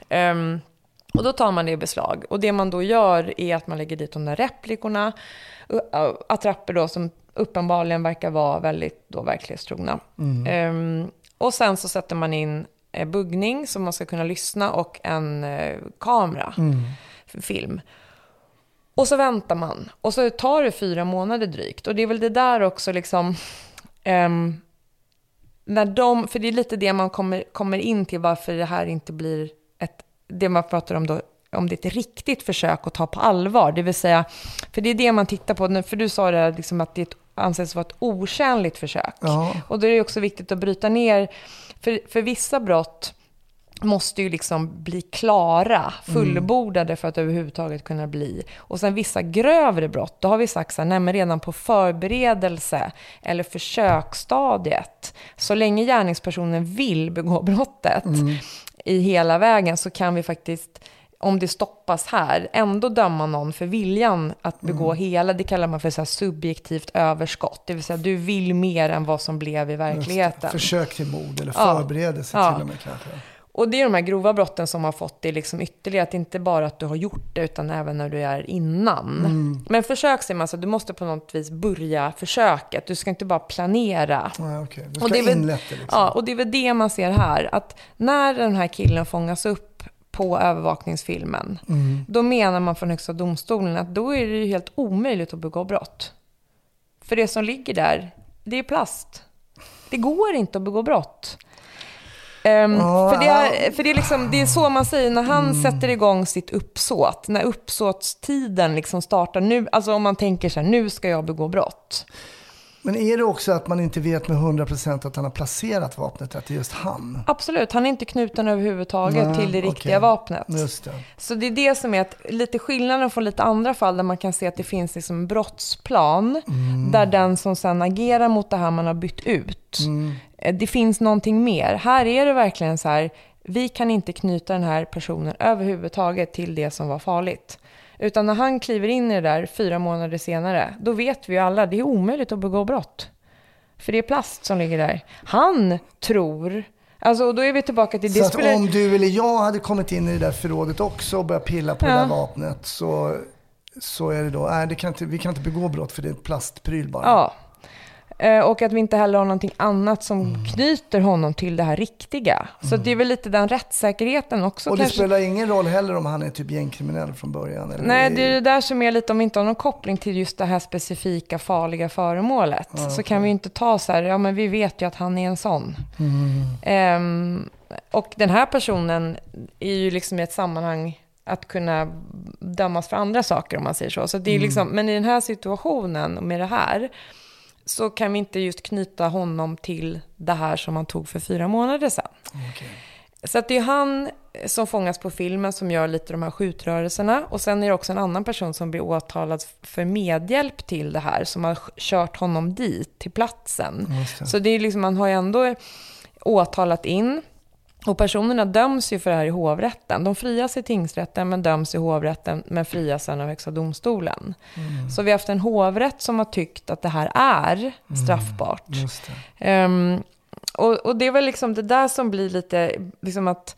Ehm, och då tar man det i beslag. Och det man då gör är att man lägger dit de där replikorna, uh, uh, attrapper då som uppenbarligen verkar vara väldigt då verklighetstrogna. Ehm, och sen så sätter man in eh, buggning som man ska kunna lyssna och en eh, kamera, för film. Och så väntar man. Och så tar det fyra månader drygt. Och det är väl det där också liksom... ehm, när de, för det är lite det man kommer, kommer in till varför det här inte blir ett, det man pratar om då, om det är ett riktigt försök att ta på allvar. Det vill säga, för det är det man tittar på, för du sa det här, liksom att det är ett, anses vara ett otjänligt försök. Ja. Och då är det också viktigt att bryta ner, för, för vissa brott måste ju liksom bli klara, fullbordade för att överhuvudtaget kunna bli. Och sen vissa grövre brott, då har vi sagt så här, nej men redan på förberedelse eller försöksstadiet, så länge gärningspersonen vill begå brottet i hela vägen så kan vi faktiskt om det stoppas här, ändå döma någon för viljan att begå hela, det kallar man för så här subjektivt överskott. Det vill säga, du vill mer än vad som blev i verkligheten. Försök till mord eller förberedelse Ja. till och med kanske. Och det är de här grova brotten som har fått det liksom ytterligare, att inte bara att du har gjort det, utan även när du är innan. Men försök säger man, alltså, du måste på något vis börja försöket. Du ska inte bara planera. Ja, okej. Du Och ska det är väl- det liksom. Ja, och det är väl det man ser här, att när den här killen fångas upp på övervakningsfilmen, då menar man från Högsta domstolen att då är det ju helt omöjligt att begå brott. För det som ligger där, det är plast. Det går inte att begå brott. Ehm, Ja, för det är, för det, är liksom, det är så man säger när han sätter igång sitt uppsåt, när uppsåtstiden liksom startar. Nu, alltså om man tänker så här, nu ska jag begå brott. Men är det också att man inte vet med 100% att han har placerat vapnet, att det är just han? Absolut, han är inte knuten överhuvudtaget Nej, till det riktiga vapnet. Just det. Så det är det som är att, lite skillnaden från lite andra fall där man kan se att det finns liksom en brottsplan där den som sen agerar mot det här man har bytt ut. eh, Det finns någonting mer. Här är det verkligen så här, vi kan inte knyta den här personen överhuvudtaget till det som var farligt. Utan när han kliver in i det där fyra månader senare, då vet vi ju alla, det är omöjligt att begå brott. För det är plast som ligger där. Han tror, alltså och då är vi tillbaka till det Så att spelar- om du eller jag hade kommit in i det där förrådet också och börjat pilla på det Ja. där vapnet så, så är det då, nej det kan inte, vi kan inte begå brott för det är ett plastpryl bara. Ja. Eh, Och att vi inte heller har någonting annat som knyter honom till det här riktiga. Så det är väl lite den rättssäkerheten också och det kanske. spelar ingen roll heller om han är typ gängkriminell från början? Eller Nej, det är det där som är lite, om vi inte har någon koppling till just det här specifika farliga föremålet, så kan vi inte ta så här, ja men vi vet ju att han är en sån. Ehm, och den här personen är ju liksom i ett sammanhang att kunna dömas för andra saker om man säger så. så det är liksom, Men i den här situationen och med det här så kan vi inte just knyta honom till det här som han tog för fyra månader sedan. Så att det är han som fångas på filmen som gör lite de här skjutrörelserna. Och sen är det också en annan person som blir åtalad för medhjälp till det här, som har kört honom dit, till platsen. Så det är liksom, man har ju ändå åtalat in. Och personerna döms ju för det här i hovrätten. De frias i tingsrätten men döms i hovrätten men frias sen av Högsta domstolen. Så vi har haft en hovrätt som har tyckt att det här är straffbart. Just det. Ehm, och, och det är väl liksom det där som blir lite, liksom att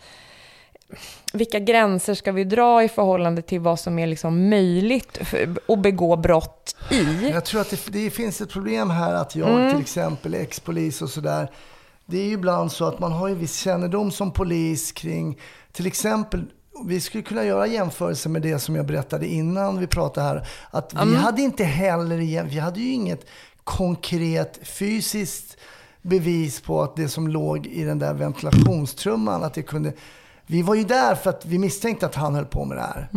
vilka gränser ska vi dra i förhållande till vad som är liksom möjligt att begå brott i? Jag tror att det, det finns ett problem här att jag Mm. till exempel är ex-polis och sådär. Det är ju ibland så att man har ju viss kännedom som polis kring till exempel vi skulle kunna göra jämförelse med det som jag berättade innan vi pratade här. Att vi hade inte heller, vi hade ju inget konkret fysiskt bevis på att det som låg i den där ventilationstrumman, att det kunde... Vi var ju där för att vi misstänkte att han höll på med det här.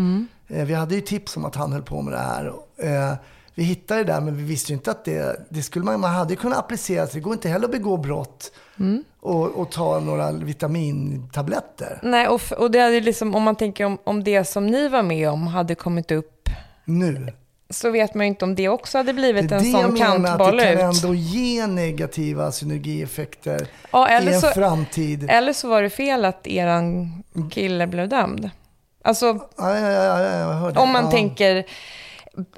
Eh, Vi hade ju tips om att han höll på med det här. Eh, Vi hittade det där men vi visste ju inte att det, det skulle man, man hade ju kunnat applicera. Så det går inte heller att begå brott och, och ta några vitamintabletter. Nej, och, och det hade liksom, om man tänker om, om det som ni var med om hade kommit upp, Nu. så vet man ju inte om det också hade blivit en sån kantboll det kan ut. ändå ge negativa synergieffekter Ja, i en så- framtid. Eller så var det fel att eran kille blev dömd. Alltså, Ja, ja. Om man tänker...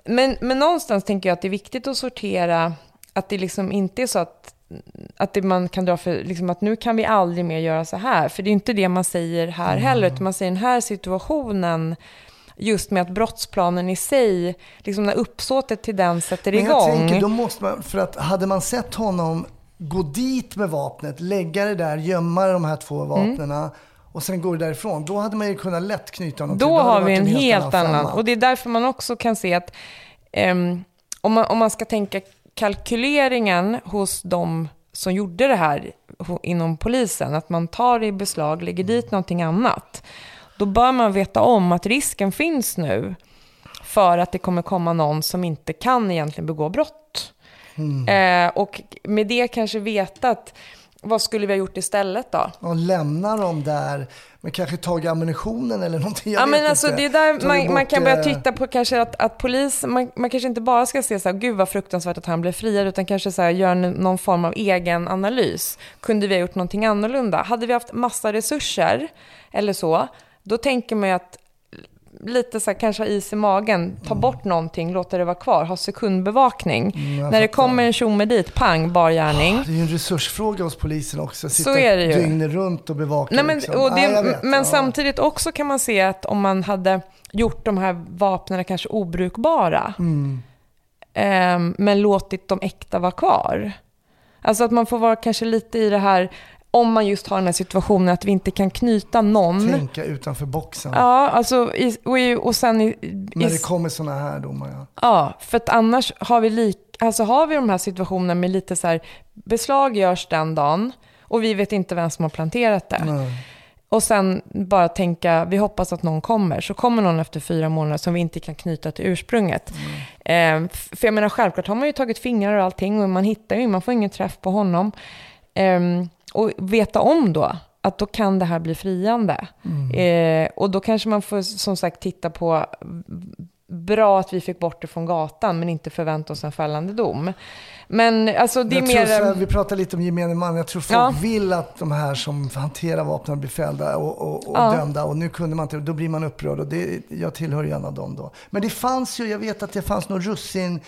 Men, men någonstans tänker jag att det är viktigt att sortera att det liksom inte är så att, att det man kan dra för liksom att nu kan vi aldrig mer göra så här. För det är inte det man säger här heller, utan man säger den här situationen just med att brottsplanen i sig, liksom när uppsåtet till den sätter Men jag igång. tänker, då måste man, för att hade man sett honom gå dit med vapnet, lägga det där, gömma de här två vapnena och sen gå därifrån. Då hade man ju kunnat lätt knyta honom till. Då det har vi en helt annan. femma. Och det är därför man också kan se att ehm, om, man, om man ska tänka kalkyleringen hos de som gjorde det här inom polisen, att man tar i beslag, lägger dit någonting annat, då bör man veta om att risken finns nu för att det kommer komma någon som inte kan egentligen begå brott. Eh, och med det kanske veta att vad skulle vi ha gjort istället då? Och lämna dem där, men kanske tagit ammunitionen eller någonting. Jag Ja, men alltså, inte. det är där man, man bort, kan börja eh, titta på kanske att, att polis, man, man kanske inte bara ska se så här, gud vad fruktansvärt att han blev friad, utan kanske så här, göra en- någon form av egen analys. Kunde vi ha gjort någonting annorlunda? Hade vi haft massa resurser eller så, då tänker man ju att lite så här, kanske ha is i magen, ta bort någonting, låta det vara kvar, ha sekundbevakning. Mm, När det kommer en tjomme dit, pang, bar gärning. Det är ju en resursfråga hos polisen också. Sitta Så är det ju. dygnet runt och bevaka. Nej, men, liksom. och det, Ja, jag vet, men ja. samtidigt också kan man se att om man hade gjort de här vapnen kanske obrukbara, Mm. ehm, men låtit de äkta vara kvar. Alltså att man får vara kanske lite i det här, om man just har den här situationen att vi inte kan knyta någon. Tänka utanför boxen. Ja, alltså, och, och sen i, När det kommer sådana här domar. Ja. Ja, för att annars har vi, lik, alltså har vi de här situationerna med lite så här, beslag görs den dagen och vi vet inte vem som har planterat det. Nej. Och sen bara tänka, vi hoppas att någon kommer. Så kommer någon efter fyra månader som vi inte kan knyta till ursprunget. Eh, f- för jag menar, självklart har man ju tagit fingrar och allting och man hittar ju, man får ingen träff på honom. Eh, och veta om då att då kan det här bli friande. Eh, och då kanske man får som sagt titta på bra att vi fick bort det från gatan men inte förvänta oss en fällande dom. Men alltså det är jag tror mer... här, vi pratar lite om gemene man. Jag tror folk Ja. vill att de här som hanterar vapnen blir fällda och, och, och Ja. dömda. Och nu kunde man inte, då blir man upprörd. Och det, jag tillhör ju en av dem då. Men det fanns ju, jag vet att det fanns någon russin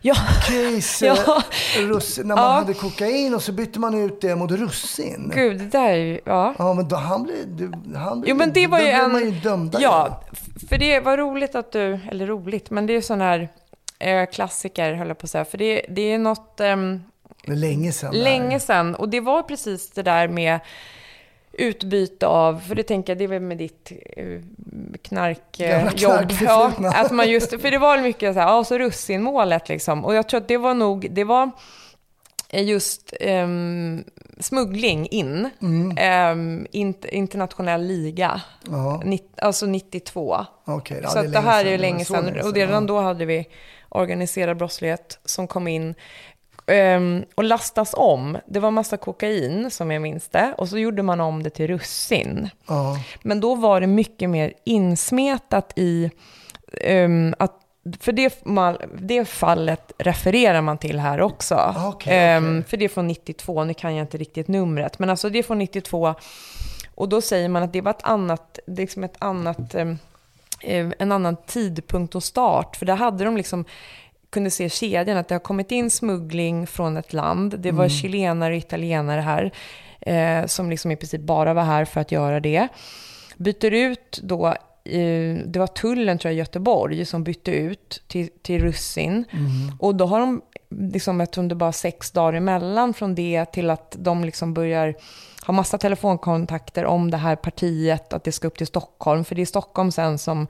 Ja. case, Ja. eh, russin, när man Ja. hade kokain och så bytte man ut det mot russin. Gud, det där är ju... Ja. Ja, men då, han blev, han blev Jo, men det var ju en... man ju dömda. Ja, för det var roligt att du... Eller roligt, men det är sån här eh, klassiker, höll jag på att säga. För det, det är något... är länge sedan. länge sedan. Och det var precis det där med utbyte av, för det tänker jag, det är väl med ditt eh, knarkjobb. knarkförflutna. att man just, för det var mycket så här, ja, så russinmålet liksom. Och jag tror att det var nog, det var är just ehm, smuggling in. Mm. Int, internationell liga. Ja. Nitt, alltså 92. Okej, ja, så det det här sedan. är ju länge sedan. länge Och sedan, redan ja. då hade vi organiserad brottslighet som kom in ehm, och lastas om. Det var massa kokain, som jag minns det. Och så gjorde man om det till russin. Ja. Men då var det mycket mer insmetat i ehm, att för det, det fallet refererar man till här också. Okej, Ehm, okej. För det är från 92, nu kan jag inte riktigt numret, men alltså det är från 92. Och då säger man att det var ett annat, det är liksom ett annat, ehm, eh, en annan tidpunkt och start. För där hade de liksom, kunde se kedjan, att det har kommit in smuggling från ett land. Det var chilenare och italienare här, eh, som liksom i princip bara var här för att göra det. Byter ut då, eh, det var tullen tror jag i Göteborg som bytte ut till, till russin. Och då har de, liksom, jag tror det bara sex dagar emellan från det till att de liksom börjar ha massa telefonkontakter om det här partiet, att det ska upp till Stockholm. För det är Stockholm sen som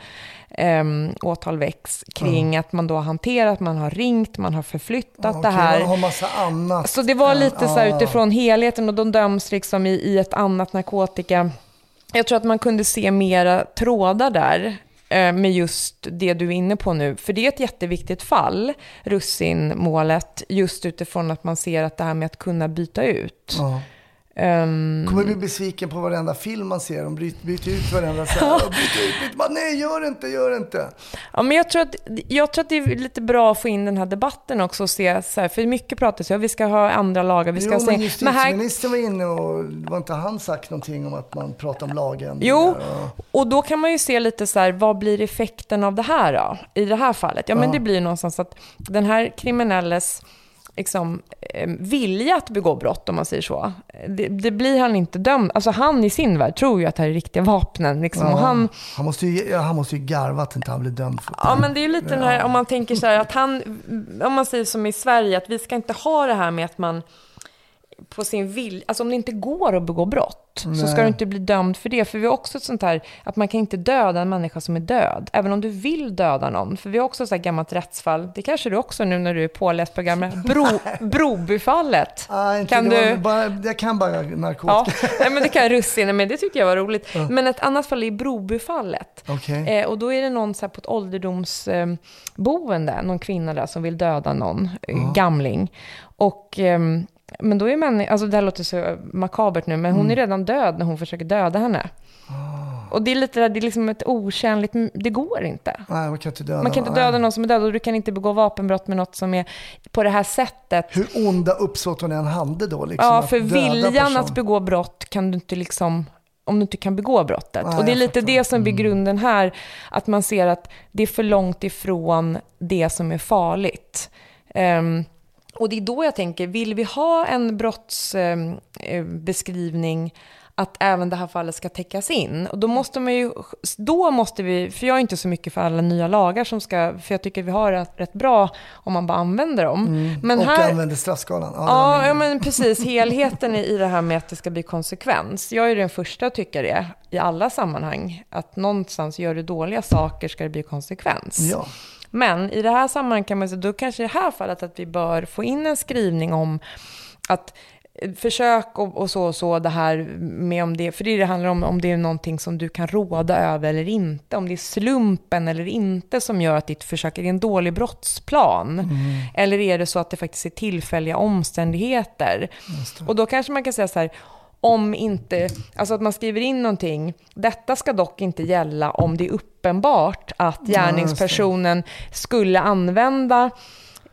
um, åtal väcks kring att man då har hanterat, man har ringt, man har förflyttat Okej, det här. Man har massa annat. Så det var lite så här Ja. utifrån helheten och de döms liksom i, i ett annat narkotika. Jag tror att man kunde se mera trådar där eh, Eh, med just det du är inne på nu. För det är ett jätteviktigt fall, russinmålet, just utifrån att man ser att det här med att kunna byta ut. Ja. Ehm, Kommer bli besviken på varenda film man ser. De byter, byter ut varenda så här. och byter ut, byter. Bara, Nej, gör det inte, gör det inte. Ja, men jag tror, att, jag tror att det är lite bra att få in den här debatten också och se, så här, för mycket pratas ju om vi ska ha andra lagar, vi ska Jo, ha... men men här, justitieministern var inne och var inte han sagt någonting om att man pratar om lagen? Jo, Ja. och då kan man ju se lite så här, vad blir effekten av det här då? I det här fallet? Ja, men Ja. det blir någonstans att den här kriminelles liksom, eh, vilja att begå brott, om man säger så, det, det blir han inte dömd. Alltså han i sin värld tror ju att det här är riktiga vapnen. Liksom. Och Ja. han, han, måste ju, han måste ju garva att inte han blir dömd för Ja, men det är ju lite den här, om man tänker så här att han, om man säger som i Sverige, att vi ska inte ha det här med att man på sin vilja, alltså om det inte går att begå brott, så ska Nej. du inte bli dömd för det. För vi har också ett sånt här, att man kan inte döda en människa som är död, även om du vill döda någon. För vi har också ett sånt här gammalt rättsfall, det kanske du också nu när du är påläst på gamla, Bro, Brobyfallet. Ah, Kan du- bara, jag kan bara Ja, narkotika. nej, men det kan russinen, men det tyckte jag var roligt. Men ett annat fall är Brobyfallet. Okej. Eh, och då är det någon så här på ett ålderdomsboende, eh, någon kvinna där som vill döda någon eh, gamling. Och, ehm, men då är människan, alltså det här låter så makabert nu, men hon Mm. är redan död när hon försöker döda henne. Ah. Och det är lite det är liksom ett okänligt, det går inte. Nej, man kan inte döda Man kan inte döda Nej. någon som är död och du kan inte begå vapenbrott med något som är på det här sättet. Hur onda uppsåt hon än hade då. Liksom, Ja, för viljan person. att begå brott kan du inte liksom om du inte kan begå brottet. Nej, och det är lite det som blir Mm. grunden här, att man ser att det är för långt ifrån det som är farligt. Ehm, och det är då jag tänker, vill vi ha en brottsbeskrivning att även det här fallet ska täckas in. Och då måste man ju, då måste vi, för jag är inte så mycket för alla nya lagar som ska, för jag tycker vi har det rätt bra om man bara använder dem. Men Mm. och här, använder straffskalan. Ja, Ja, ja, men precis. Helheten i det här med att det ska bli konsekvens. Jag är den första att tycka det i alla sammanhang. Att någonstans gör du dåliga saker ska det bli konsekvens. ja. Men i det här sammanhanget kan man säga, då kanske i det här fallet att vi bör få in en skrivning om att eh, försök och, och så och så det här med om det, för det, det handlar om om det är någonting som du kan råda över eller inte, om det är slumpen eller inte som gör att ditt försök är det en dålig brottsplan. Eller är det så att det faktiskt är tillfälliga omständigheter? Och då kanske man kan säga så här, om inte, alltså att man skriver in någonting, detta ska dock inte gälla om det är uppenbart att gärningspersonen skulle använda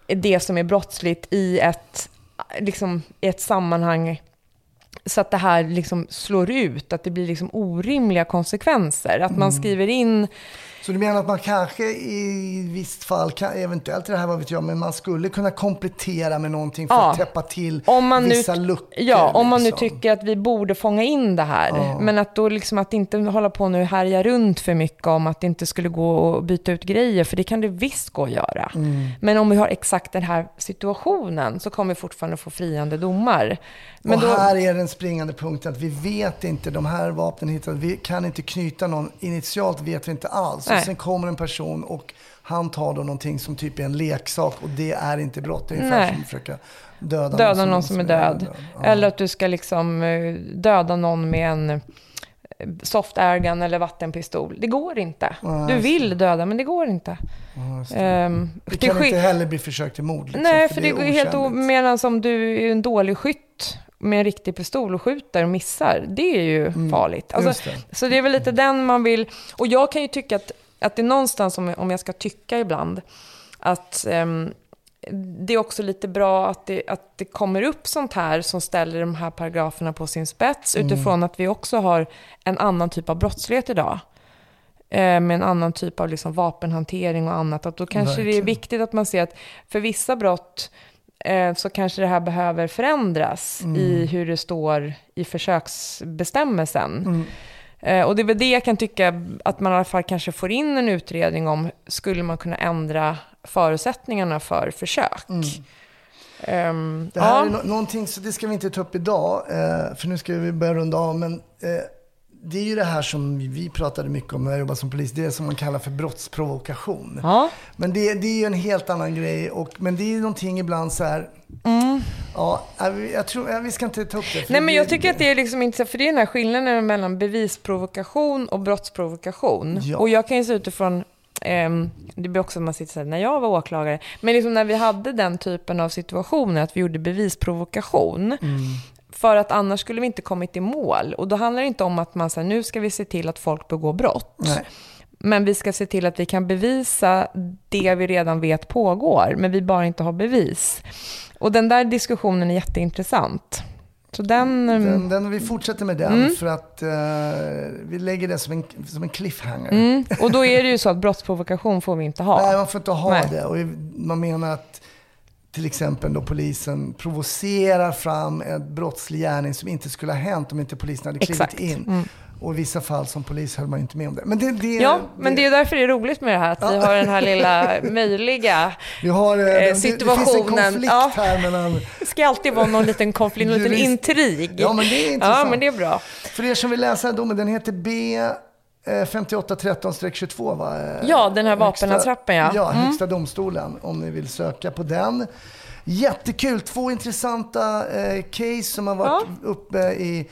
det som är brottsligt i ett, liksom, i ett sammanhang. Så att det här liksom slår ut, att det blir liksom orimliga konsekvenser. Att man skriver in Så du menar att man kanske i visst fall, kan, eventuellt det här vad vet jag, men man skulle kunna komplettera med någonting för Ja. att täppa till om man vissa nu, luckor? Ja, om man nu liksom. tycker att vi borde fånga in det här. Ja. Men att då liksom att inte hålla på nu härja runt för mycket om att det inte skulle gå att byta ut grejer, för det kan det visst gå att göra. Mm. Men om vi har exakt den här situationen så kommer vi fortfarande få friande domar. Men och då, här är den springande punkten att vi vet inte, de här vapnen hittade, vi kan inte knyta någon, initialt vet vi inte alls. Nej. sen kommer en person och han tar då någonting som typ är en leksak och det är inte brott. Det är ungefär Nej. som att försöka döda, Döda någon som är död. Ja. Eller att du ska liksom eh, döda någon med en eh, soft airgun eller vattenpistol. Det går inte. Ja, Du vill döda, men det går inte. Ja, just det. Ehm, det kan skill- inte heller bli försök till mord. Liksom, Nej, för det, är går ju helt o-. Medan om du är en dålig skytt med en riktig pistol och skjuter och missar, det är ju farligt. Mm, just Alltså, det. så det är väl lite den man vill... Och jag kan ju tycka att, att det är någonstans, om, om jag ska tycka ibland, att ehm, det är också lite bra att det, att det kommer upp sånt här som ställer de här paragraferna på sin spets Mm. utifrån att vi också har en annan typ av brottslighet idag. Eh, med en annan typ av liksom vapenhantering och annat. Att då kanske det är Verkligen. viktigt att man ser att för vissa brott eh, så kanske det här behöver förändras Mm. i hur det står i försöksbestämmelsen. Mm. Eh, och det är väl det jag kan tycka att man i alla fall kanske får in en utredning om. Skulle man kunna ändra förutsättningarna för försök? Mm. Det här ja. är no- någonting, så det ska vi inte ta upp idag, eh, för nu ska vi börja runda av. Men eh, det är ju det här som vi pratade mycket om när jag jobbade som polis. Det är som man kallar för brottsprovokation. ja. Men det, det är ju en helt annan grej. Och, men det är ju någonting ibland så här... Ja, jag, jag tror, jag, vi ska inte ta upp det. Nej, men jag tycker att det är liksom inte, för det är den här skillnaden mellan bevisprovokation och brottsprovokation. Ja. Och jag kan ju se utifrån, ehm, det blir också att man sitter så här, när jag var åklagare, men liksom när vi hade den typen av situationer, att vi gjorde bevisprovokation, Mm. för att annars skulle vi inte kommit i mål. Och då handlar det inte om att man säger nu ska vi se till att folk begår brott. Nej. Men vi ska se till att vi kan bevisa det vi redan vet pågår, men vi bara inte har bevis. Och den där diskussionen är jätteintressant. Så den... mm, Den, den, vi fortsätter med den för att eh, vi lägger det som en, som en cliffhanger. Mm. Och då är det ju så att brottsprovokation får vi inte ha. Nej, man får inte ha Nej. det. Och man menar att till exempel då polisen provocerar fram en brottslig gärning som inte skulle ha hänt om inte polisen hade klivit Exakt. in. Mm. Och i vissa fall som polis höll man inte med om det. Men det, det, Ja, men det är därför det är roligt med det här, att vi har den här lilla möjliga... vi har, eh, det, det finns en situationen, konflikt ja. här mellan... Det ska alltid vara någon liten konflikt, någon liten intrig. Ja, men det är intressant. Ja, men det är bra. För er som vill läsa domen, den heter B eh, 5813-22 va? Eh, Ja, den här vapenattrappen, ja. Ja, Mm. Högsta domstolen om ni vill söka på den. Jättekul, två intressanta eh, case som har varit uppe i,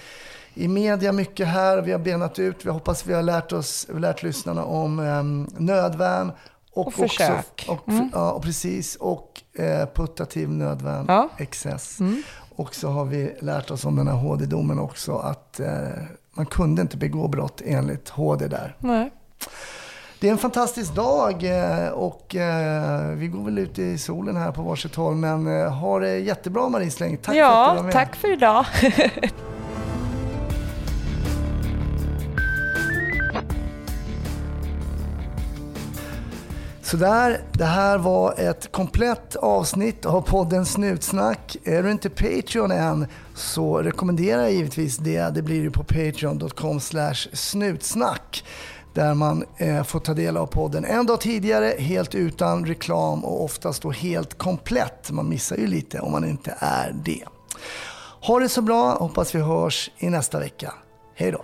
i media mycket här. Vi har benat ut, vi hoppas vi har lärt oss, lärt lyssnarna om eh, nödvärn. Och, Och försök. Mm. Också, och, Ja, och precis. Och eh, putativ nödvärn, Ja. excess. Mm. Och så har vi lärt oss om den här HD-domen också att eh, man kunde inte begå brott enligt HD där. Nej. Det är en fantastisk dag eh, och eh, vi går väl ut i solen här på varsitt håll. Men eh, ha det jättebra Marie Släng. Tack för att du var Ja, med. tack för idag. Sådär, det här var ett komplett avsnitt av podden Snutsnack. Är du inte Patreon än så rekommenderar jag givetvis det. Det blir ju på patreon.com snutsnack där man eh, får ta del av podden en dag tidigare, helt utan reklam och oftast då helt komplett. Man missar ju lite om man inte är det. Ha det så bra, hoppas vi hörs i nästa vecka. Hej då!